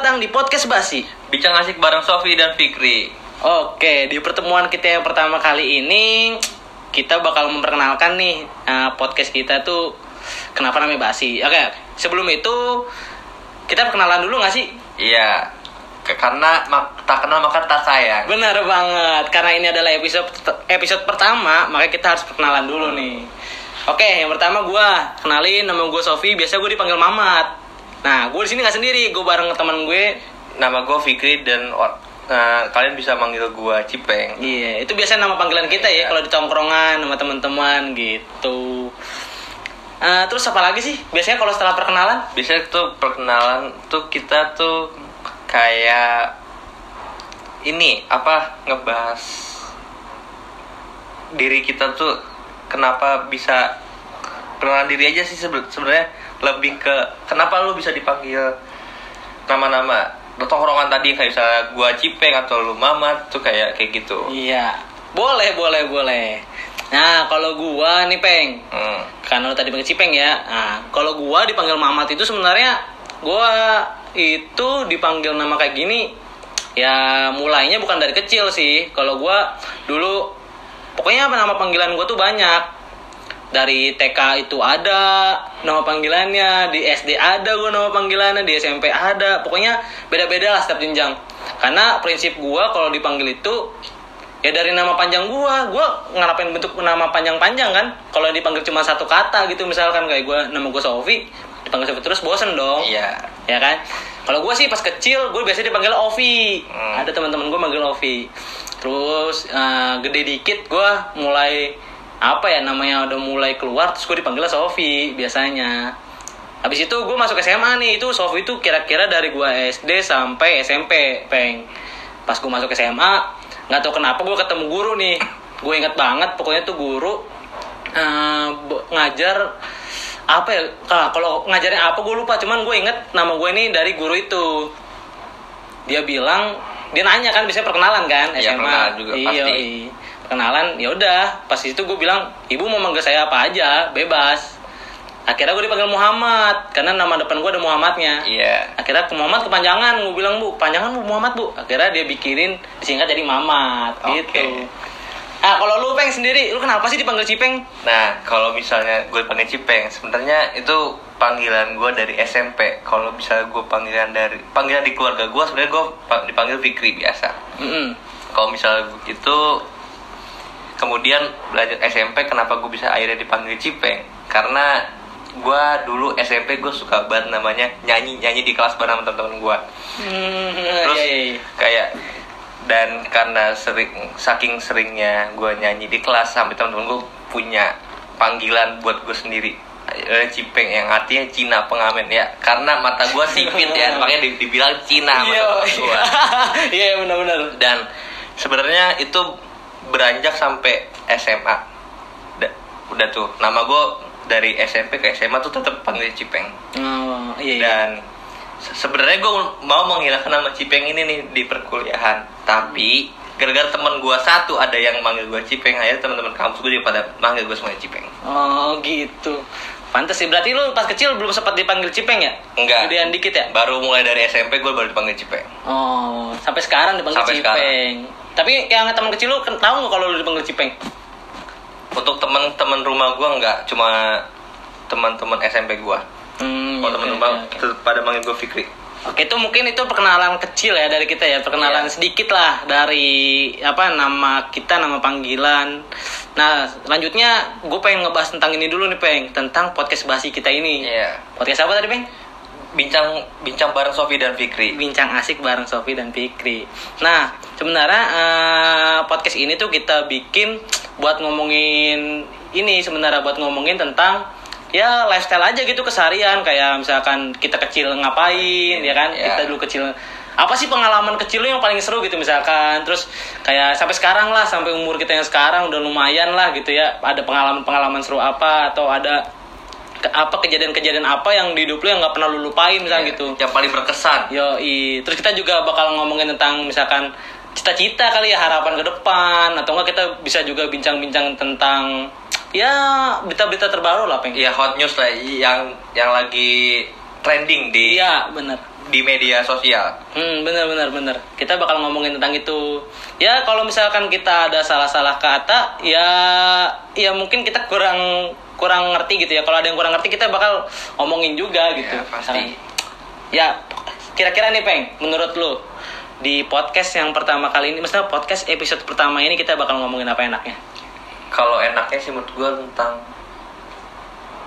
datang di podcast Basi. Bincang asik bareng Sofi dan Fikri. Oke, di pertemuan kita yang pertama kali ini kita bakal memperkenalkan nih uh, podcast kita tuh kenapa namanya Basi. Oke, sebelum itu kita perkenalan dulu nggak sih? Iya. Karena mak- tak kenal maka tak sayang. Benar banget, karena ini adalah episode episode pertama, makanya kita harus perkenalan dulu nih. Oke, yang pertama gua kenalin nama gue Sofi, biasa gue dipanggil Mamat. Nah, gue di sini nggak sendiri, gue bareng teman gue. Nama gue Fikri dan nah, kalian bisa manggil gue Cipeng. Iya, itu biasanya nama panggilan kita ya Iya. kalau di tongkrongan sama teman-teman gitu. Eh, terus apa lagi sih? Biasanya kalau setelah perkenalan? Biasanya tuh perkenalan tuh kita tuh kayak ini apa ngebahas diri kita tuh kenapa bisa perkenalan diri aja sih sebe- sebenarnya lebih ke kenapa lu bisa dipanggil nama-nama tongkrongan tadi kayak misalnya gua Cipeng atau lu Mamat tuh kayak kayak gitu. Iya. Boleh, boleh, boleh. Nah, kalau gua nih, Peng, Hmm. karena lo tadi panggil Cipeng ya. Nah, kalau gua dipanggil Mamat itu sebenarnya gua itu dipanggil nama kayak gini ya mulainya bukan dari kecil sih. Kalau gua dulu pokoknya apa nama panggilan gua tuh banyak. Dari TK itu ada nama panggilannya, di SD ada gua nama panggilannya, di SMP ada. Pokoknya beda-beda lah setiap jenjang. Karena prinsip gua kalau dipanggil itu ya dari nama panjang gua gua ngarapin bentuk nama panjang-panjang kan kalau dipanggil cuma satu kata gitu misalkan kayak gua nama gua Sofi dipanggil Sofi terus bosen dong Iya. ya kan kalau gua sih pas kecil gua biasanya dipanggil Ovi Hmm. ada teman-teman gua manggil Ovi terus eh, gede dikit gua mulai apa ya namanya udah mulai keluar terus gua dipanggil Sofi biasanya Habis itu gue masuk SMA nih, itu Sofi itu kira-kira dari gua SD sampai SMP, peng. Pas gue masuk SMA, nggak tahu kenapa gue ketemu guru nih. Gue inget banget, pokoknya tuh guru be- ngajar apa ya? Ah, kalau ngajarin apa gue lupa, cuman gue inget nama gue ini dari guru itu. Dia bilang, dia nanya kan, biasanya perkenalan kan, SMA. perkenalan juga, Iya, pasti. iya. Perkenalan, ya udah. Pas itu gue bilang, ibu mau manggil saya apa aja, bebas akhirnya gue dipanggil Muhammad karena nama depan gue ada Muhammadnya Iya. akhirnya ke Muhammad kepanjangan gue bilang bu panjangan bu Muhammad bu akhirnya dia bikinin disingkat jadi Mamat Oke. gitu ah kalau lu peng sendiri lu kenapa sih dipanggil Cipeng Nah, kalau misalnya gue panggil Cipeng, sebenarnya itu panggilan gue dari SMP. Kalau bisa gue panggilan dari panggilan di keluarga gue, sebenarnya gue pa- dipanggil Fikri biasa. Mm-mm. Kalau misalnya itu kemudian belajar SMP, kenapa gue bisa akhirnya dipanggil Cipeng? Karena gue dulu SMP gue suka banget namanya nyanyi nyanyi di kelas bareng teman-teman gue. Hmm, Terus iya, iya, iya. kayak dan karena sering saking seringnya gue nyanyi di kelas sampai teman-teman gue punya panggilan buat gue sendiri Eh, Cipeng yang artinya Cina pengamen ya karena mata gue sipit ya makanya di- dibilang Cina iya. gue iya benar-benar dan sebenarnya itu beranjak sampai SMA Da- udah tuh nama gue dari SMP ke SMA tuh tetap panggil Cipeng. Oh, iya, iya. dan se- sebenarnya gue mau menghilangkan nama Cipeng ini nih di perkuliahan. Tapi gara-gara teman gue satu ada yang manggil gue Cipeng akhirnya teman-teman kampus gue juga pada manggil gue semuanya Cipeng. Oh gitu. Pantas sih. Berarti lu pas kecil belum sempat dipanggil Cipeng ya? Enggak. gedean dikit ya? Baru mulai dari SMP gue baru dipanggil Cipeng. Oh, sampai sekarang dipanggil Sampai Cipeng. Tapi yang teman kecil lu ken- tahu nggak kalau lu dipanggil Cipeng? untuk teman-teman rumah gue enggak cuma teman-teman SMP gue Hmm, kalau oke, teman rumah oke, oke. tetap pada manggil gue Fikri Oke, itu mungkin itu perkenalan kecil ya dari kita ya, perkenalan Iya. sedikit lah dari apa nama kita, nama panggilan. Nah, selanjutnya gue pengen ngebahas tentang ini dulu nih, Peng, tentang podcast basi kita ini. Iya. Podcast apa tadi, Peng? Bincang bincang bareng Sofi dan Fikri. Bincang asik bareng Sofi dan Fikri. Nah, sebenarnya eh, podcast ini tuh kita bikin buat ngomongin ini sebenarnya buat ngomongin tentang ya lifestyle aja gitu keseharian. Kayak misalkan kita kecil ngapain ya kan? Iya. kita dulu kecil. Apa sih pengalaman kecil lu yang paling seru gitu misalkan? Terus kayak sampai sekarang lah sampai umur kita yang sekarang udah lumayan lah gitu ya. Ada pengalaman-pengalaman seru apa? Atau ada apa kejadian-kejadian apa yang di hidup lu yang nggak pernah lu lupain misalnya Iya, gitu yang paling berkesan Yo, terus kita juga bakal ngomongin tentang misalkan cita-cita kali ya harapan ke depan atau enggak kita bisa juga bincang-bincang tentang ya berita-berita terbaru lah peng. ya hot news lah yang yang lagi trending di Iya bener. di media sosial. Hmm, bener bener bener. Kita bakal ngomongin tentang itu. Ya kalau misalkan kita ada salah-salah kata, ya ya mungkin kita kurang kurang ngerti gitu ya. Kalau ada yang kurang ngerti kita bakal ngomongin juga gitu. Ya, pasti. Misalkan, Ya, kira-kira nih Peng, menurut lu di podcast yang pertama kali ini, maksudnya podcast episode pertama ini kita bakal ngomongin apa enaknya? Kalau enaknya sih menurut gue tentang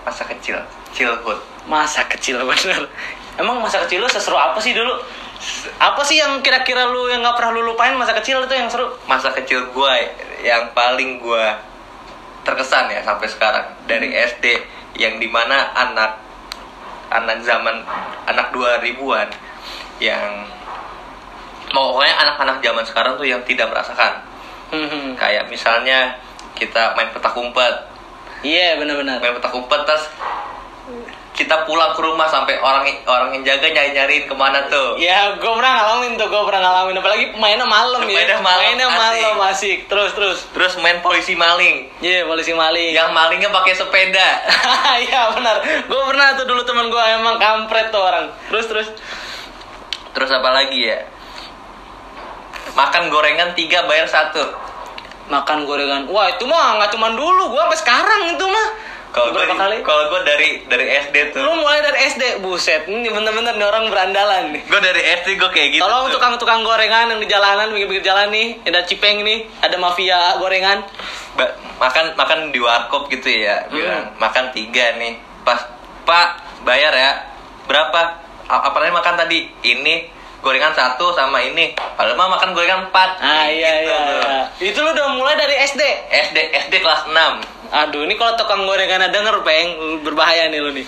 masa kecil, childhood. Masa kecil bener. Emang masa kecil lu seseru apa sih dulu? Apa sih yang kira-kira lu yang nggak pernah lu lupain masa kecil itu yang seru? Masa kecil gue yang paling gue terkesan ya sampai sekarang. Dari SD yang di mana anak anak zaman anak 2000-an yang pokoknya anak-anak zaman sekarang tuh yang tidak merasakan. Hmm, kayak misalnya kita main petak umpet. Iya benar-benar. main petak umpet terus kita pulang ke rumah sampai orang orang yang jaga nyari nyariin ke mana tuh Ya, gue pernah ngalamin tuh, gue pernah ngalamin. Apalagi mainnya malam ya. Mainnya malam, Mainnya asik. malam asik. Terus terus. terus main polisi maling Iya, polisi maling. yang malingnya pakai sepeda Iya benar. Gue pernah tuh dulu teman gue emang kampret tuh orang. Terus terus. terus apa lagi ya makan gorengan tiga bayar satu Makan gorengan. Wah itu mah nggak cuman dulu, gue sampai sekarang itu mah. Kalau gue kalau dari dari SD tuh. Lu mulai dari SD, buset. Ini bener-bener nih orang berandalan nih. gue dari SD gue kayak gitu Tolong tukang-tukang gorengan yang di jalanan, pinggir-pinggir jalan nih, ada cipeng nih, ada mafia gorengan. Ba- makan makan di warkop gitu ya. Hmm. bilang makan tiga nih. Pas pak bayar ya. Berapa? A- apalagi makan tadi? Ini gorengan satu sama ini padahal mah makan gorengan empat Ah iya gitu iya, iya. Itu lu udah mulai dari SD. SD SD kelas 6 Aduh, ini kalau tukang gorengan denger, peng, berbahaya nih lu nih.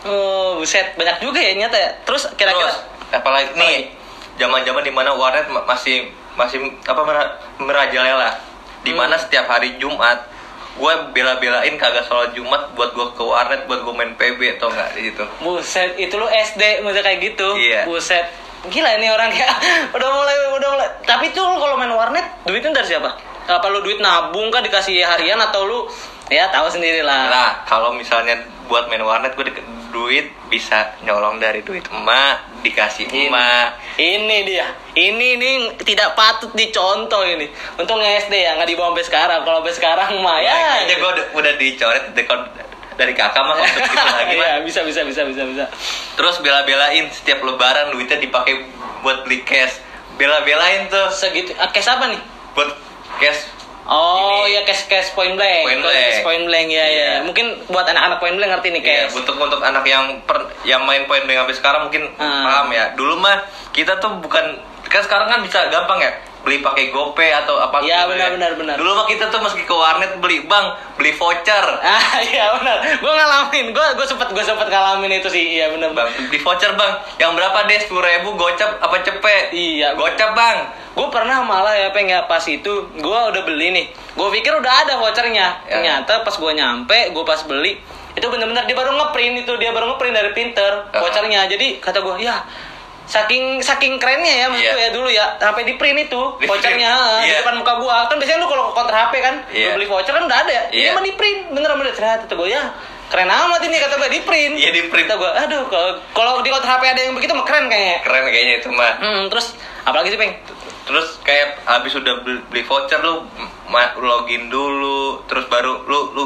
Oh, buset, banyak juga ya nyata ya. Terus kira-kira apalagi nih zaman-zaman di mana warnet ma- masih masih apa mera- merajalela di mana Hmm. setiap hari Jumat gue bela-belain kagak sholat Jumat buat gue ke warnet buat gue main PB atau enggak di situ buset, itu lu SD masih kayak gitu. Iya. Buset. Gila ini orang kayak udah mulai udah mulai. Tapi tuh kalau main warnet duitnya dari siapa? Apa lu duit nabung kah dikasih harian atau lu ya tahu sendiri lah. Nah, kalau misalnya buat main warnet gue duit bisa nyolong dari duit emak, dikasih Ini. emak. Ini dia. Ini nih tidak patut dicontoh ini. Untungnya SD ya nggak dibawa sampai sekarang. Kalau sampai sekarang mah ya. Kayaknya gue udah, udah dicoret dekor dari kakak mah konsep gitu lagi mah. Iya, bisa bisa bisa bisa bisa. Terus bela-belain setiap lebaran duitnya dipakai buat beli cash. Bela-belain tuh Segitu. Ah, cash apa nih? buat cash. Oh Ini. ya cash cash point blank. Point blank. cash point blank ya ya. Iya. Mungkin buat anak-anak point blank ngerti nih Iya, cash. untuk untuk anak yang per, yang main poin dengan sampai sekarang mungkin Ah. paham ya. Dulu mah kita tuh bukan kan sekarang kan bisa gampang ya beli pakai GoPay atau apa Iya, gitu benar, ya. benar, benar. Dulu mah kita tuh meski ke warnet beli bang beli voucher. Ah iya benar. Gue ngalamin. Gue gue sempet gue sempet ngalamin itu sih. Iya benar. Bang, beli voucher bang. Yang berapa deh? Sepuluh ribu gocap apa cepet? Iya. Gocap bang. Gue pernah malah ya peng ya pas itu gue udah beli nih. Gue pikir udah ada vouchernya. Ya. Ternyata pas gue nyampe, gue pas beli itu bener-bener dia baru ngeprint itu dia baru ngeprint dari printer Ah. vouchernya. Jadi kata gue ya saking saking kerennya ya maksud Iya. gue ya dulu ya sampai di print itu Di print. vouchernya ah, di Iya. depan muka gua kan biasanya lu kalau ke counter HP kan lu Iya. beli voucher kan udah ada ya ini Iya. mah di print bener bener ternyata kata gue ya keren amat ini kata gue di print Iya, di print. kata gue aduh kalau kalau di counter HP ada yang begitu mah keren kayaknya Keren kayaknya itu mah. hmm, terus apalagi sih peng Terus kayak habis udah beli, voucher lu login dulu, terus baru lu lu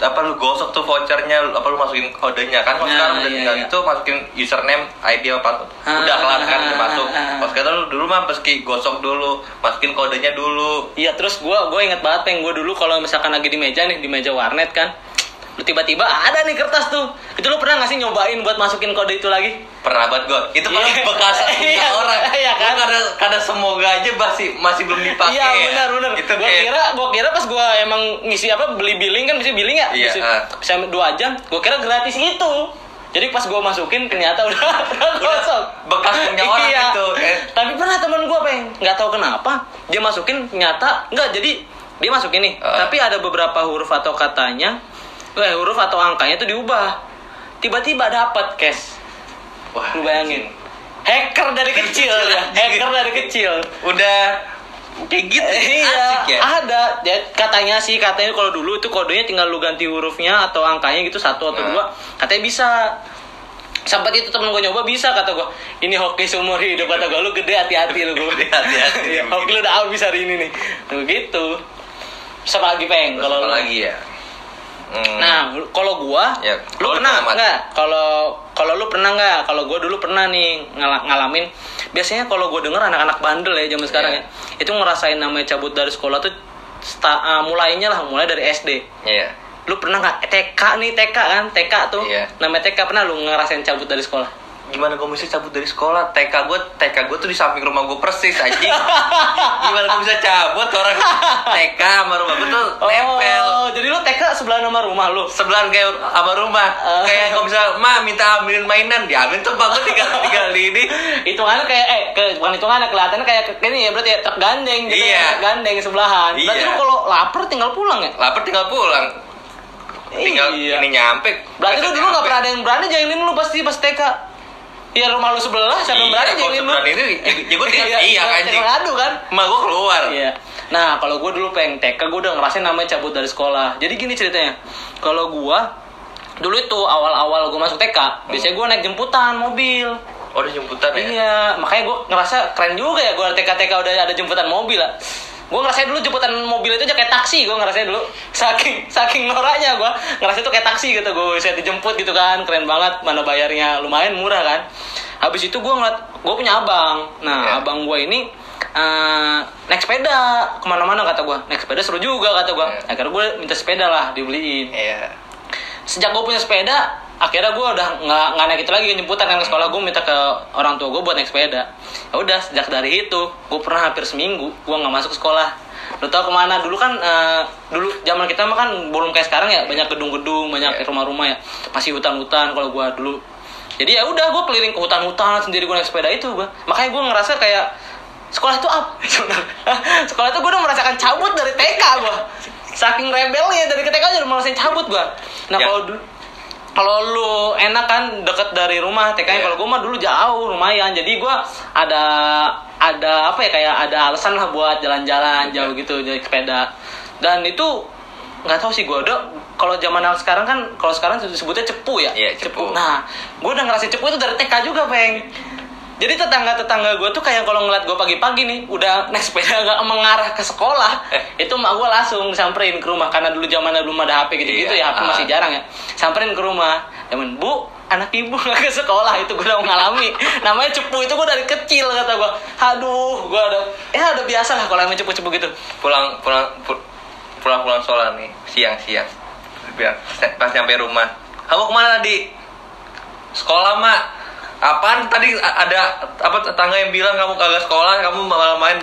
apa lu gosok tuh vouchernya, apa lu masukin kodenya kan? Kalau Nah, sekarang udah iya, tinggal iya. itu masukin username, ID apa password. Ah, udah kelar kan udah ah, masuk. ah, ah. Pas sekarang lu dulu mah meski gosok dulu, masukin kodenya dulu. Iya terus gue gue inget banget peng gue dulu kalau misalkan lagi di meja nih di meja warnet kan lu tiba-tiba ada nih kertas tuh itu lu pernah nggak sih nyobain buat masukin kode itu lagi Pernah banget gua. Itu paling Iya. bekas punya Iya, orang. iya kan? Karena karena semoga aja masih masih belum dipakai. iya ya. benar benar Itu gue kira gue kira pas gue emang ngisi apa beli billing kan bisa billing ya Iya, bisa, ah. bisa dua jam gue kira gratis itu jadi pas gue masukin ternyata udah udah kosong bekas punya orang iya. itu, eh. tapi pernah temen gue peng nggak tahu kenapa dia masukin ternyata nggak jadi dia masukin nih Ah. tapi ada beberapa huruf atau katanya eh huruf atau angkanya itu diubah. Tiba-tiba dapat cash. Wah, lu bayangin. Hacker dari kecil ya. Hacker dari kecil. Udah kayak gitu. iya Asik ya. ada. Ya, katanya sih katanya kalau dulu itu kodenya tinggal lu ganti hurufnya atau angkanya gitu satu atau Nah. dua. Katanya bisa. Sampai itu temen gue nyoba bisa kata gue Ini hoki seumur hidup kata gue Lu gede hati-hati lu gue Gede hati-hati. Iya, Hoki lu udah habis hari ini nih. Begitu Terus apa lagi peng kalau lagi ya Hmm, Nah, kalau gua, Ya, lu pernah nggak? Kalau kalau lu pernah nggak? Kalau gua dulu pernah nih ngala- ngalamin. Biasanya kalau gua denger anak-anak bandel ya zaman sekarang Iya. ya, itu ngerasain namanya cabut dari sekolah tuh sta- ah, mulainya lah, mulai dari SD. Iya. Lu pernah nggak TK nih TK kan? TK tuh. Iya. Namanya TK pernah lu ngerasain cabut dari sekolah? Gimana gue bisa cabut dari sekolah? TK gue, TK gue tuh di samping rumah gue persis anjing. Gimana gue bisa cabut orang TK sama rumah gue tuh nempel. Oh, jadi lu TK sebelah nama rumah lu. Sebelahan kayak sama rumah. Oh. Kayak kalau bisa, ma minta ambilin mainan, diambilin tuh bang gue tinggal tinggal di ini. Hitungannya kayak eh ke, bukan hitungannya kelihatannya kayak ke- ini ya berarti ya truk gandeng gitu Iya. ya, gandeng sebelahan. Berarti Iya. lu kalau lapar tinggal pulang ya? Lapar tinggal pulang. Tinggal Iya. ini nyampe. Berarti lu dulu Nyampe. gak pernah ada yang berani jahilin lu pasti pas TK. Ya rumah lu sebelah, siapa yang Iya, berani jahilin lu? ini, ya gue tinggal, iya kan, ngadu kan? Emak gue keluar. Iya. Nah, kalau gue dulu pengen TK, gue udah ngerasain namanya cabut dari sekolah. Jadi gini ceritanya. Kalau gue dulu itu awal-awal gue masuk TK, biasanya gue naik jemputan mobil. Oh, udah jemputan ya? Iya, makanya gue ngerasa keren juga ya gue TK-TK udah ada jemputan mobil lah. Gue ngerasain dulu jemputan mobil itu aja kayak taksi, gue ngerasain dulu. Saking saking noraknya gue ngerasain itu kayak taksi gitu, gue bisa dijemput gitu kan, keren banget. Mana bayarnya lumayan murah kan. Habis itu gue ngeliat, gue punya abang. Nah, Iya. abang gue ini eh, naik sepeda ke mana-mana kata gue. Naik sepeda seru juga kata gue. Iya. Akhirnya gue minta sepeda lah dibeliin Iya. sejak gue punya sepeda akhirnya gue udah nggak nggak naik itu lagi jemputan kan ke sekolah. Gue minta ke orang tua gue buat naik sepeda. Ya udah sejak dari itu gue pernah hampir seminggu gue nggak masuk sekolah. Lu tau ke mana? Dulu kan eh, dulu zaman kita mah kan belum kayak sekarang ya. Banyak gedung-gedung banyak Iya. rumah-rumah ya. Masih hutan-hutan kalau gue dulu. Jadi ya udah gue keliling ke hutan-hutan sendiri gue naik sepeda itu gue makanya gue ngerasa kayak sekolah itu apa? Sekolah itu gue udah merasakan cabut dari TK gue saking rebelnya dari TK aja udah merasain cabut gue nah Ya. kalau dulu kalau lu enak kan deket dari rumah TK nya Iya. kalau gue mah dulu jauh lumayan jadi gue ada ada apa ya kayak ada alasan lah buat jalan-jalan Iya. jauh gitu jadi sepeda dan itu nggak tahu sih gue udah kalau zaman sekarang kan kalau sekarang disebutnya cepu ya Iya, cepu. nah gue udah ngerasain cepu itu dari TK juga peng jadi tetangga-tetangga gue tuh kayak kalau ngeliat gue pagi-pagi nih udah naik sepeda nggak mengarah ke sekolah Eh. itu mak gue langsung samperin ke rumah. Karena dulu zamannya belum ada HP gitu-gitu Iya, ya HP ah. masih jarang ya. Samperin ke rumah. Jaman, bu anak ibu nggak ke sekolah. Itu gue udah mengalami. Namanya cepu itu gue dari kecil kata gue aduh gue udah ya udah biasa lah kalau namanya cepu-cepu gitu. Pulang pulang pu- pulang pulang sekolah nih siang siang. Biar pas nyampe rumah. Kamu ke mana tadi sekolah mak apaan tadi ada apa tetangga yang bilang kamu kagak sekolah kamu malah main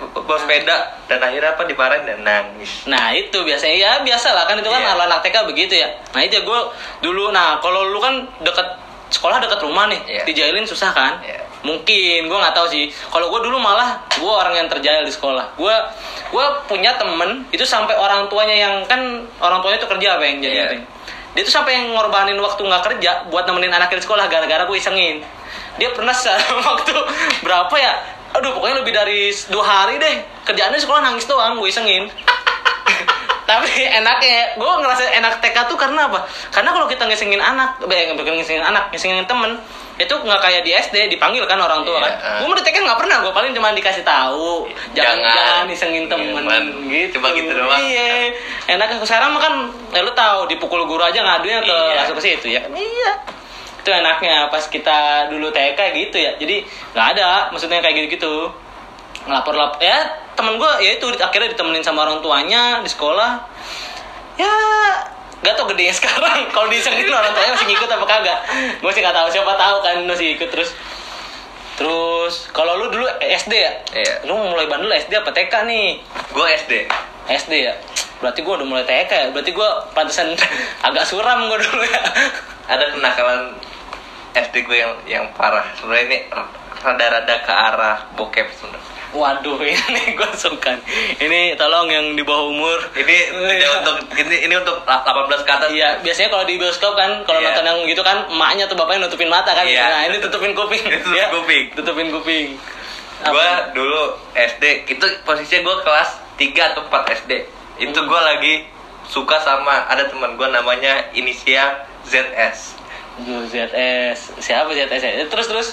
bawa sepeda dan akhirnya apa dimarahin dan nangis Nah itu biasanya ya biasa lah kan itu kan ala anak TK begitu ya. Nah itu gue dulu nah kalau lu kan deket sekolah deket rumah nih Iya. dijailin susah kan? Iya. Mungkin gue nggak tahu sih. Kalau gue dulu malah gue orang yang terjail di sekolah. Gue gue punya temen itu sampai orang tuanya yang kan orang tuanya itu kerja apa yang jadi yang- dia tuh sampai yang ngorbanin waktu nggak kerja buat nemenin anaknya di sekolah gara-gara gue isengin. Dia pernah waktu berapa ya? Aduh pokoknya lebih dari dua hari deh kerjaannya sekolah nangis doang gue isengin. Tapi enaknya gue ngerasa enak TK tuh karena apa karena kalau kita ngisengin anak eh, bukan ngisengin anak ngisengin temen itu nggak kayak di SD dipanggil kan orang tua Iya, kan ah. gue mau di TK nggak pernah gue paling cuma dikasih tahu jangan Jangan. jangan disengin temen Jangan. gitu Cuma gitu doang. iya enaknya sekarang mah kan ya lu tahu dipukul guru aja ngadunya ke Iya. langsung ke situ ya iya itu enaknya pas kita dulu TK gitu ya jadi nggak ada maksudnya kayak gitu gitu ngelapor lapor ya temen gue ya itu akhirnya ditemenin sama orang tuanya di sekolah. Ya gak tau gedenya sekarang. Kalau disengin orang tuanya masih ngikut apa kagak? Gue sih gak tahu siapa tahu kan masih ikut terus. Terus kalau lu dulu SD ya? Iya. lu mulai bandel SD apa TK nih? Gue SD SD ya? Berarti gue udah mulai TK ya? Berarti gue pantesan agak suram gue dulu ya. Ada kenakalan SD gue yang yang parah. Sebenarnya ini rada-rada ke arah bokep sebenarnya waduh ini gue suka ini tolong yang di bawah umur ini Iya. tidak untuk ini ini untuk 18 ke atas Iya, biasanya kalau di bioskop kan, kalau Iya. nonton yang gitu kan, emaknya tuh bapaknya nutupin mata kan. Iya. Nah, ini tutupin kuping. Tutupin Ya, kuping. Tutupin kuping. Gue dulu SD itu posisinya gue kelas 3 atau 4 SD itu gue lagi suka sama ada teman gue namanya inisial ZS Aduh, ZS siapa ZS terus terus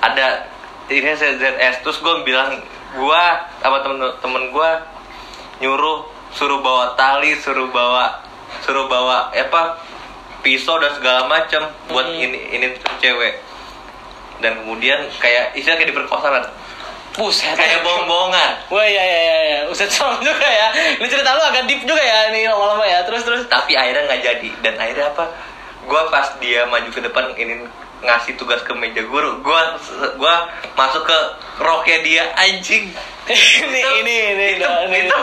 ada ini ZS terus gue bilang gue sama temen-temen gue nyuruh suruh bawa tali suruh bawa suruh bawa apa pisau dan segala macam buat Hmm. ini ini cewek dan kemudian kayak istilah kayak diperkosa kan Buset. kayak bohong-bohongan Wah iya iya iya iya. Buset serem juga ya. Ini cerita lu agak deep juga ya nih lama-lama ya. Terus terus. tapi akhirnya nggak jadi dan akhirnya apa gue pas dia maju ke depan ini ngasih tugas ke meja guru gue gua masuk ke roknya dia anjing. Ini ini ini itu ini. itu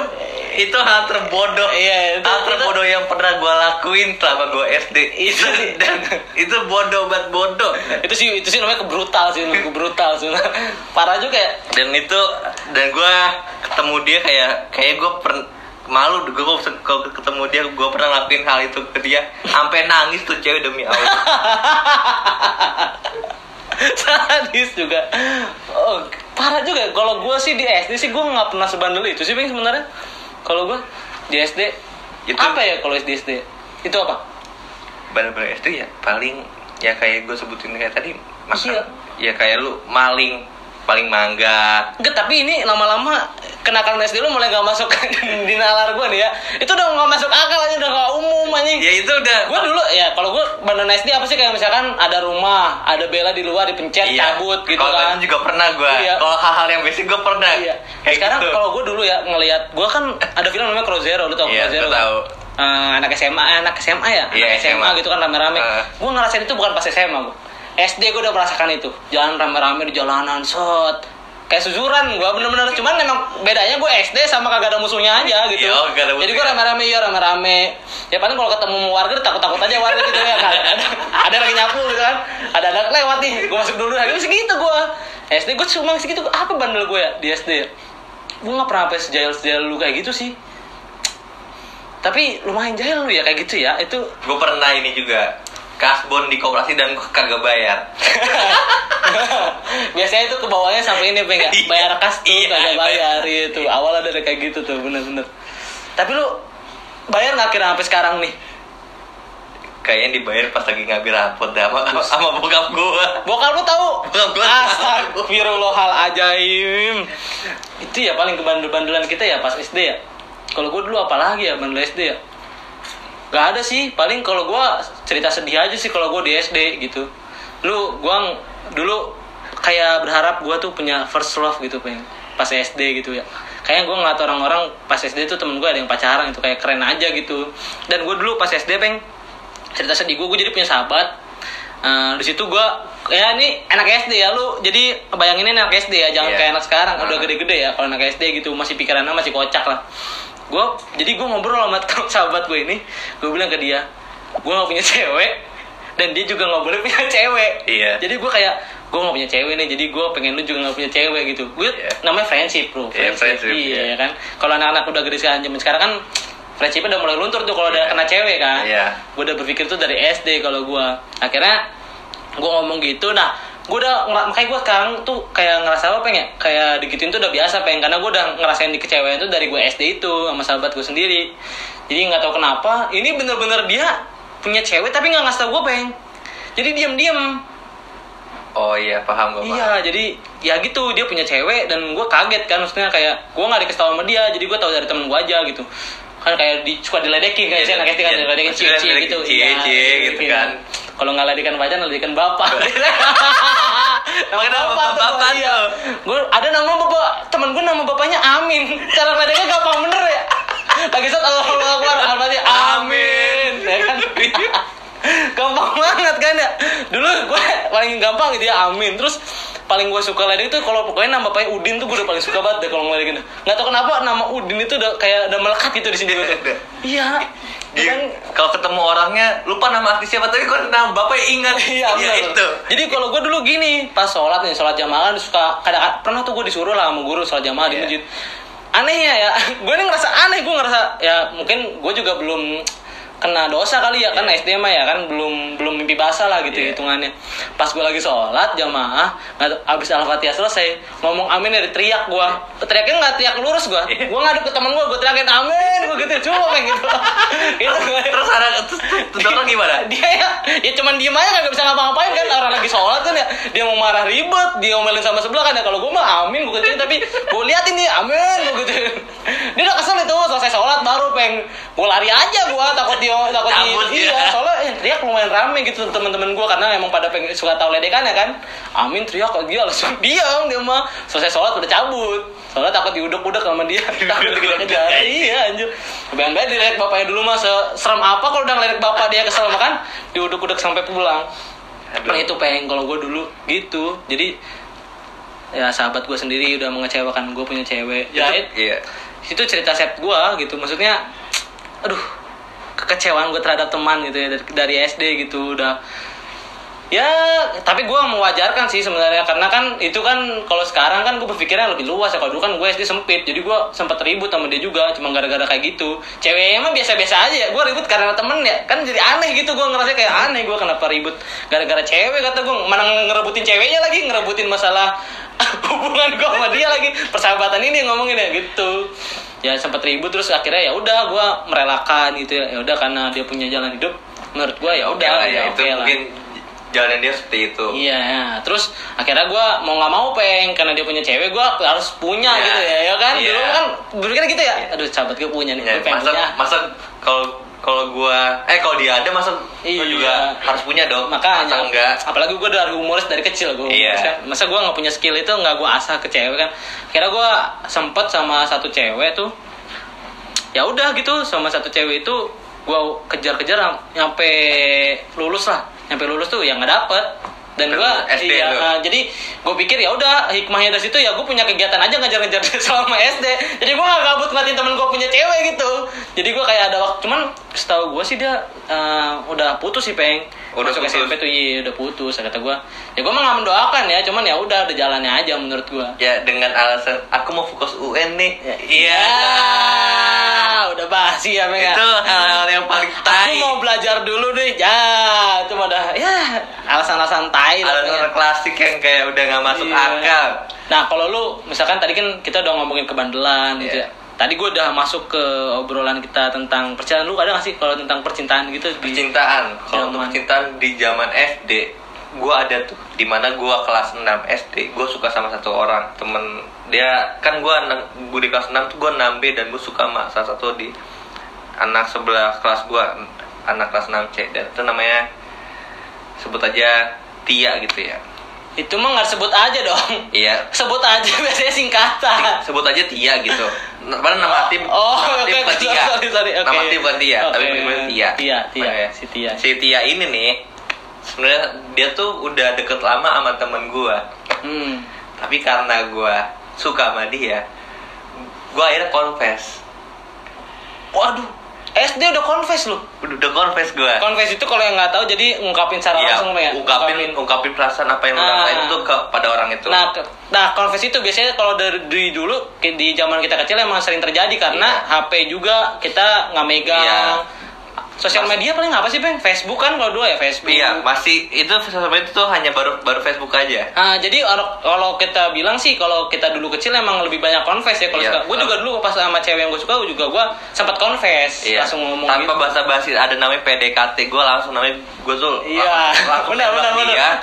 itu hal terbodoh. Iya, itu- hal terbodoh yang pernah gue lakuin selama gue SD itu Itu- dan itu bodoh banget bodoh. Itu sih itu sih namanya kebrutal sih kebrutal sih. Parah juga ya. Dan itu dan gue ketemu dia kayak kayak gue per malu gue kalau ketemu dia gue pernah ngelakuin hal itu ke dia sampai nangis tuh cewek demi allah. Sadis juga. Oh parah juga. Kalau gue sih di SD sih gue nggak pernah sebandel itu sih sebenarnya. Kalau gue di SD Itu- apa ya kalau di SD itu apa? Bener-bener SD ya paling ya kayak gue sebutin kayak tadi makan. Iya. ya kayak lu maling paling mangga Enggak, tapi ini lama-lama kenakalan SD lu mulai gak masuk di nalar gue nih ya. Itu udah gak masuk akal aja, udah gak umum anjing. ya itu udah Gue dulu ya kalau gue bandel SD apa sih kayak misalkan ada rumah, ada bela di luar dipencet, cabut gitu Iya. kalau kan. juga pernah gue Iya. kalau hal-hal yang basic gue pernah Iya. kayak Sekarang gitu. kalau gue dulu ya ngelihat, gue kan ada film namanya Crow Zero, lu tau Iya, Crow Zero? gua kan? tahu. Eh, anak SMA, anak SMA ya, Iya, anak SMA, SMA. gitu kan rame-rame. Eh. Gue ngerasain itu bukan pas SMA gue. SD gue udah merasakan itu, jalan rame-rame di jalanan, shot kayak suzuran gue bener-bener cuman memang bedanya gue SD sama kagak ada musuhnya aja gitu. Iya, kagak ada jadi gue rame-rame ya rame-rame. Ya paling kalau ketemu warga takut-takut aja warga gitu ya kan. Ada, ada lagi nyapu gitu kan. Ada anak lewat nih gue masuk dulu. Lagi segitu gue SD gue cuma segitu. Apa bandel gue ya di SD ya? Gue nggak pernah sampai sejahil sejahil lu kayak gitu sih. Tapi lumayan jahil lu ya kayak gitu ya. Itu gue pernah ini juga kasbon di koperasi dan kagak bayar. Biasanya itu ke bawahnya sampai ini pengen Iya. bayar kas tuh Iya, kagak bayar. itu. Awal ada kayak gitu tuh bener-bener. Tapi lu bayar nggak kira sampai sekarang nih? Kayaknya dibayar pas lagi ngambil rapot dah sama, sama bokap gue bokap lu tahu? Bokap gua. Astagfirullahal ajaim itu ya paling kebandel-bandelan kita ya pas SD ya. Kalau gue dulu apalagi ya bandel SD ya Gak ada sih paling kalau gue cerita sedih aja sih kalau gue di SD gitu. Lu gue dulu kayak berharap gue tuh punya first love gitu pengen pas SD gitu ya. Kayaknya gue ngeliat orang-orang pas SD tuh temen gue ada yang pacaran gitu kayak keren aja gitu. Dan gue dulu pas SD peng cerita sedih gue gue jadi punya sahabat. Eh, di situ gue ya ini anak SD ya lu. Jadi bayangin ini anak SD ya jangan Iya. kayak anak sekarang. Udah Ah. gede-gede ya kalau anak SD gitu masih pikirannya masih kocak lah gue jadi gue ngobrol sama sahabat gue ini gue bilang ke dia gue gak punya cewek dan dia juga nggak boleh punya cewek Iya. jadi gue kayak gue gak punya cewek nih jadi gue pengen lu juga gak punya cewek gitu gue Iya. namanya friendship bro Iya, friendship, iya iya. kan kalau anak-anak udah gede sekarang zaman sekarang kan friendshipnya udah mulai luntur tuh kalau udah Iya. kena cewek kan Iya. gue udah berpikir tuh dari SD kalau gue akhirnya gue ngomong gitu nah gue udah makanya gue sekarang tuh kayak ngerasa apa pengen kayak digituin tuh udah biasa pengen karena gue udah ngerasain dikecewain tuh dari gue SD itu sama sahabat gue sendiri. Jadi nggak tahu kenapa ini bener-bener dia punya cewek tapi nggak ngasih tau gue peng. Jadi diam-diam. Oh iya paham gue Iya, jadi ya gitu dia punya cewek dan gue kaget kan maksudnya kayak gue nggak dikasih tahu sama dia, jadi gue tahu dari temen gue aja gitu. Kan kayak di, suka diledekin kayak saya anak SD kan Iya, diledekin cie-cie diledekin gitu. cie-cie gitu iya. kan. Kalau nggak ledekan pacar, ledekan bapak. nama Kenapa bapak tuh, bapak iya. tuh? Gue ada nama bapak, temen gue nama bapaknya Amin. Cara ledeknya gampang bener ya. Lagi saat Allah Akbar, Al-Fatihah, Amin. Ya kan? gampang banget kan ya dulu gue paling gampang gitu ya amin terus paling gue suka ledek itu kalau pokoknya nama bapaknya Udin tuh gue udah paling suka banget deh kalau ngeledekin nggak tau kenapa nama Udin itu udah kayak udah melekat gitu di sini gue tuh. Iya. Dia Kan- kalau ketemu orangnya lupa nama asli siapa tapi kok nama bapaknya ingat. Iya, Ya, itu. Jadi kalau gue dulu gini, pas sholat nih, sholat jamaah kan suka kadang pernah tuh gue disuruh lah sama guru sholat jamaah di Iya. masjid. Anehnya ya, gue nih ngerasa aneh, gue ngerasa ya mungkin gue juga belum kena dosa kali ya kan SD mah ya kan belum belum mimpi basah lah gitu Iya. hitungannya. Pas gue lagi sholat jamaah nggak- abis al-fatihah selesai ngomong amin dari teriak gue teriaknya nggak teriak lurus gue Iya. gue ngaduk ke temen gue gue teriakin amin gue gitu cuma kayak gitu. Itu gue Terus ada terus orang gimana? dia ya, ya cuman diem aja nggak bisa ngapa-ngapain kan. Orang lagi sholat kan ya dia mau marah ribet dia ngomelin sama sebelah kan ya. Kalau gue mah amin gue kecilin tapi gue liatin nih amin gue gitu. Dia udah kesel itu selesai sholat baru peng gue lari aja gue takut dia takut Cabut iya soalnya eh, teriak lumayan rame gitu teman-teman gue karena emang pada pengen suka tahu ledekan ya kan? Amin teriak kok dia langsung diam dia mah. Selesai sholat udah cabut. Soalnya takut diuduk-uduk sama dia. Takut dikejar. Iya anjir. Bayang-bayang dilihat bapaknya dulu mah se- serem apa kalau udah ngeliat bapak dia kesel makan diuduk-uduk sampai pulang. Aduh. nah itu pengen kalau gue dulu gitu. Jadi ya sahabat gue sendiri udah mengecewakan gue punya cewek. Ya it- Iya. itu cerita set gue gitu. Maksudnya aduh kekecewaan gue terhadap teman gitu ya dari, dari SD gitu udah ya tapi gue mewajarkan sih sebenarnya karena kan itu kan kalau sekarang kan gue berpikirnya lebih luas ya. Kalau dulu kan gue SD sempit jadi gue sempat ribut sama dia juga cuma gara-gara kayak gitu. Ceweknya mah biasa-biasa aja ya gue ribut karena temen ya. Kan jadi aneh gitu gue ngerasa kayak aneh gue kenapa ribut gara-gara cewek kata gue mana ngerebutin ceweknya lagi ngerebutin masalah hubungan gue sama dia lagi. Persahabatan ini ngomongin ya gitu. Ya sempat ribut terus akhirnya ya udah gue merelakan gitu ya. Ya udah karena dia punya jalan hidup menurut gue ya udah lah ya, ya itu oke lah. mungkin jalan dia seperti itu. Iya, ya. terus akhirnya gue mau nggak mau peng karena dia punya cewek gue harus punya Iya. gitu ya, ya kan? Iya. Dulu kan berpikir gitu ya. Aduh, sahabat gue punya nih, Ya, gue pengen masa punya. masa kalau kalau gua eh kalau dia ada masa Iya. gua juga harus punya dong. Makanya, Masa enggak? apalagi gue dari humoris dari kecil gue Iya. kan. Masa gue nggak punya skill itu nggak gue asah ke cewek kan? Akhirnya gue sempet sama satu cewek tuh. Ya udah gitu sama satu cewek itu gue kejar-kejar nyampe lulus lah, nyampe lulus tuh yang nggak dapet. Dan gue SD iya, lu. eh, jadi gue pikir ya udah hikmahnya dari situ ya gue punya kegiatan aja ngejar-ngejar selama SD. Jadi gue gak gabut ngeliatin temen gue punya cewek gitu. Jadi gue kayak ada waktu cuman setahu gue sih dia eh, udah putus sih peng. Udah Masuk putus. SMP tuh iya udah putus kata gue. Ya gue mah gak mendoakan ya, cuman ya udah ada jalannya aja menurut gue. Ya dengan alasan aku mau fokus UN nih. Iya, udah basi ya Peng ya. Itu hal-hal yang paling Aku tai. mau belajar dulu nih, ya cuma udah ya alasan-alasan tai lah, Peng, ya. Alasan klasik yang kayak udah nggak masuk Iya. akal. Nah kalau lu misalkan tadi kan kita udah ngomongin kebandelan gitu Iya. ya. Tadi gue udah masuk ke obrolan kita tentang percintaan lu ada gak sih kalau tentang percintaan gitu Percintaan. Kalau untuk percintaan di zaman SD, gua ada tuh di mana gua kelas 6 SD, gua suka sama satu orang temen dia kan anak gua di kelas 6 tuh gua 6B dan gua suka sama salah satu di anak sebelah kelas gua anak kelas 6C dan itu namanya sebut aja Tia gitu ya. itu mah nggak sebut aja dong. Iya, Sebut aja biasanya singkatan. sebut aja Tia gitu. Padahal nama tim Oh, nama tim bukan oke, Tia. sorry, sorry, oke. Nama tim bukan Tia, tapi Oke. bener Tia. Tia, Tia, Oke. si Tia. Si Tia ini nih sebenarnya dia tuh udah deket lama sama temen gua. Hmm. Tapi karena gua suka sama dia, gua akhirnya confess. Waduh, SD udah confess lu. Udah, udah confess gua. Confess itu kalau yang nggak tahu jadi ngungkapin secara Iya, langsung ya. ungkapin ungkapin perasaan apa yang lu Ah. rasain itu ke pada orang itu. Nah, ke- nah confess itu biasanya kalau dari, dari dulu di zaman kita kecil emang sering terjadi karena HP juga kita nggak megang. Iya. Sosial media paling apa sih, Peng? Facebook kan kalau dulu ya Facebook. Iya, masih itu sampai itu tuh hanya baru baru Facebook aja. Ah, jadi kalau- kita bilang sih kalau kita dulu kecil emang lebih banyak confess ya kalau Iya. Gue juga dulu pas sama cewek yang gue suka juga gue sempat confess Iya. langsung ngomong Tanpa gitu. bahasa basi ada namanya PDKT, gue langsung namanya gue tuh Iya, benar benar benar.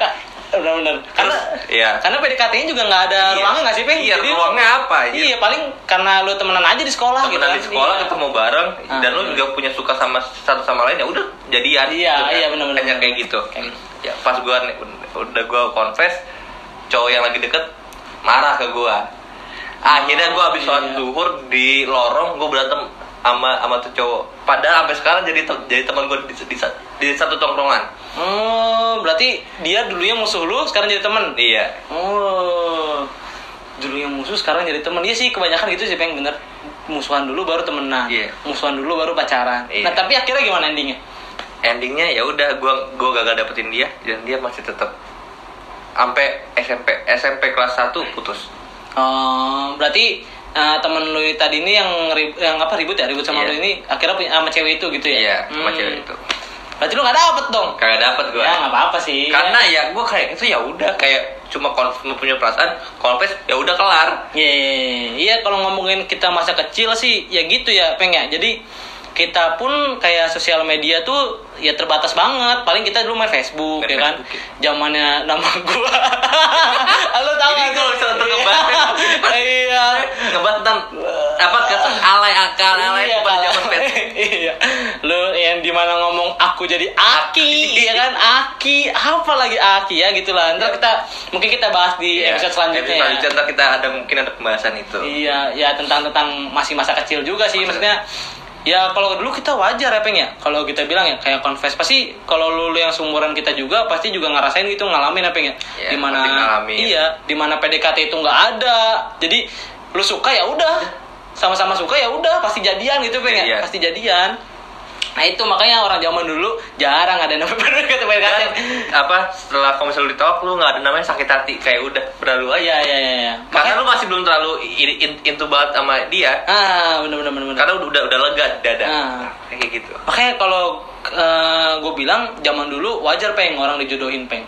Dia. Benar benar. Karena iya. karena PDKT-nya juga nggak ada Iya. ruangnya nggak sih, Peng? Iya, Jadi ruangnya apa, iya. Iya, paling karena lu temenan aja di sekolah gitu Temenan kan. di sekolah Iya. ketemu bareng Ah, dan lu iya. juga punya suka sama satu sama lain ya udah jadian. Iya, gitu iya, benar-benar. Hanya kayak gitu. Kayak gitu. Ya pas gua udah gua confess cowok yang lagi deket marah ke gua. Akhirnya gua habis sholat iya. duhur di lorong gua berantem sama sama tuh cowok. Padahal sampai sekarang jadi te- jadi teman gua di, di, di satu tongkrongan. Oh, berarti dia dulunya musuh lu, sekarang jadi temen. Iya. Oh, dulunya musuh, sekarang jadi temen. Iya sih, kebanyakan gitu sih, Peng, bener. Musuhan dulu baru temenan. Iya. Musuhan dulu baru pacaran. Iya. Nah, tapi akhirnya gimana endingnya? endingnya ya udah gua gua gagal dapetin dia dan dia masih tetap sampai SMP SMP kelas 1 putus Oh, berarti eh, temen lu tadi ini yang rib- yang apa ribut ya ribut sama Iya. lu ini akhirnya punya sama cewek itu gitu ya Iya, sama Hmm. cewek itu. berarti lu gak dapet dong Kagak dapet gue. ya nggak apa-apa sih Karena ya gue kayak itu ya udah kayak cuma punya perasaan, confess ya udah kelar. Iya, iya kalau ngomongin kita masa kecil sih ya gitu ya, Peng ya. Jadi kita pun kayak sosial media tuh ya terbatas banget. Paling kita dulu main Facebook Main ya kan. Facebook, Zamannya nama gua. Lo tau Ini gak kalau untuk ngebahas Iya. Ngebahas tentang apa kata alay akal alay Iya, pada zaman pet. iya. Lu yang di mana ngomong aku jadi Aki, ya kan? Aki, apa lagi Aki ya gitulah. Ntar Iya. kita mungkin kita bahas di Iya, episode selanjutnya. episode ya. selanjutnya ntar kita ada mungkin ada pembahasan itu. Iya, ya tentang tentang masih masa kecil juga sih. Maksudnya ya kalau dulu kita wajar ya peng ya. Kalau kita bilang ya kayak confess pasti kalau lu, lu yang seumuran kita juga pasti juga ngerasain gitu ngalamin ya peng ya. Iya, di mana iya, di mana PDKT itu nggak ada. Jadi lu suka ya udah, sama-sama suka ya udah pasti jadian gitu peng ya. Iya. Pasti jadian. Nah itu makanya orang zaman dulu jarang ada yang namanya PDKT. Dan apa setelah kamu selalu ditolak lu nggak ada namanya sakit hati kayak udah berlalu aja. Iya iya iya. iya. Karena lu masih belum terlalu in- in- into banget sama dia. ah bener bener. bener. Karena udah udah lega dada. Ah. Kayak gitu. Makanya kalau gue bilang zaman dulu wajar peng orang dijodohin peng.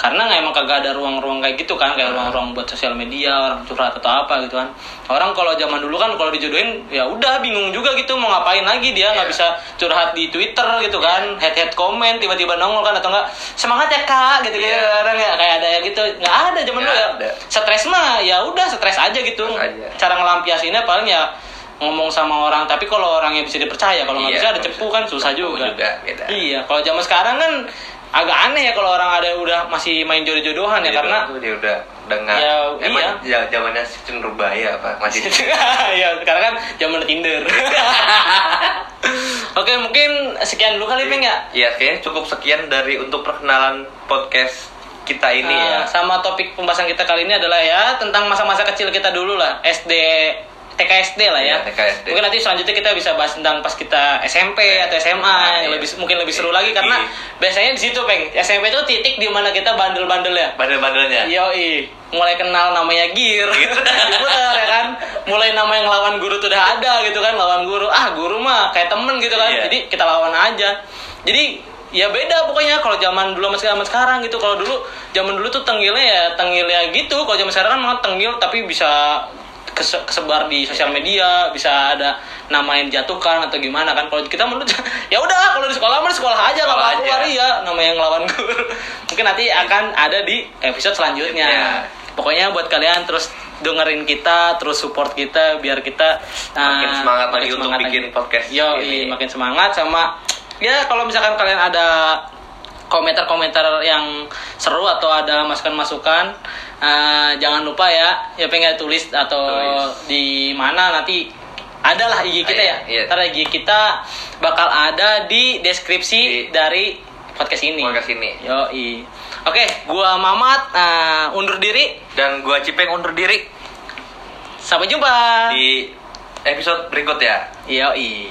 Karena nggak emang kagak ada ruang-ruang kayak gitu kan, kayak ruang-ruang buat sosial media, orang curhat atau apa gitu kan. Orang kalau zaman dulu kan kalau dijodohin ya udah bingung juga gitu mau ngapain lagi dia nggak Iya. bisa curhat di Twitter gitu kan, head head comment tiba-tiba nongol kan atau enggak semangat ya kak gitu gitu Iya. orang ya kayak ada ya gitu nggak ada zaman dulu ya. Stres mah ya udah stres aja gitu. Aja. Cara ngelampiasinnya paling ya ngomong sama orang tapi kalau orangnya bisa dipercaya kalau nggak Iya, bisa ada cepu kan susah juga. juga, beda. Iya, kalau zaman sekarang kan agak aneh ya kalau orang ada udah masih main jodoh-jodohan ya Jadi karena dia udah nggak Ya, emang iya. ja- zamannya sistem berbahaya apa masih ya sekarang kan zaman Tinder. Oke, mungkin sekian dulu kali Peng ya. ya kayaknya cukup sekian dari untuk perkenalan podcast kita ini Eh, ya sama topik pembahasan kita kali ini adalah ya tentang masa-masa kecil kita dulu lah, SD TKSD lah ya. Iya, TKSD. Mungkin nanti selanjutnya kita bisa bahas tentang pas kita SMP atau SMA Iya. yang lebih mungkin lebih seru lagi karena Iya. biasanya di situ Peng. SMP itu titik di mana kita bandel-bandel ya. bandel-bandelnya Yoi, mulai kenal namanya gear gitu diputar ya kan mulai nama yang lawan guru tuh udah ada gitu kan lawan guru ah guru mah kayak temen gitu kan Iya. jadi kita lawan aja jadi ya beda pokoknya kalau zaman dulu sama zaman sekarang gitu kalau dulu zaman dulu tuh tengilnya ya tengilnya gitu kalau zaman sekarang kan mah tengil tapi bisa kesebar di sosial media bisa ada nama yang dijatuhkan atau gimana kan kalau kita menurut ya udah kalau di sekolah mah sekolah aja nggak Sekolah apa aja. iya nama yang lawan guru mungkin nanti akan ada di episode selanjutnya Ya. pokoknya buat kalian terus dengerin kita terus support kita biar kita Makin uh, semangat lagi makin untuk bikin lagi. podcast yo ini. makin semangat sama ya kalau misalkan kalian ada komentar-komentar yang seru atau ada masukan-masukan uh, jangan lupa ya ya pengen tulis atau Tulis. di mana nanti adalah IG kita ya Iya, iya. ntar IG kita bakal ada di deskripsi Di- dari podcast ini podcast ini Yoi. Oke, gua Mamat uh, undur diri. dan gua Cipeng undur diri Sampai jumpa. di episode berikut ya Yoi.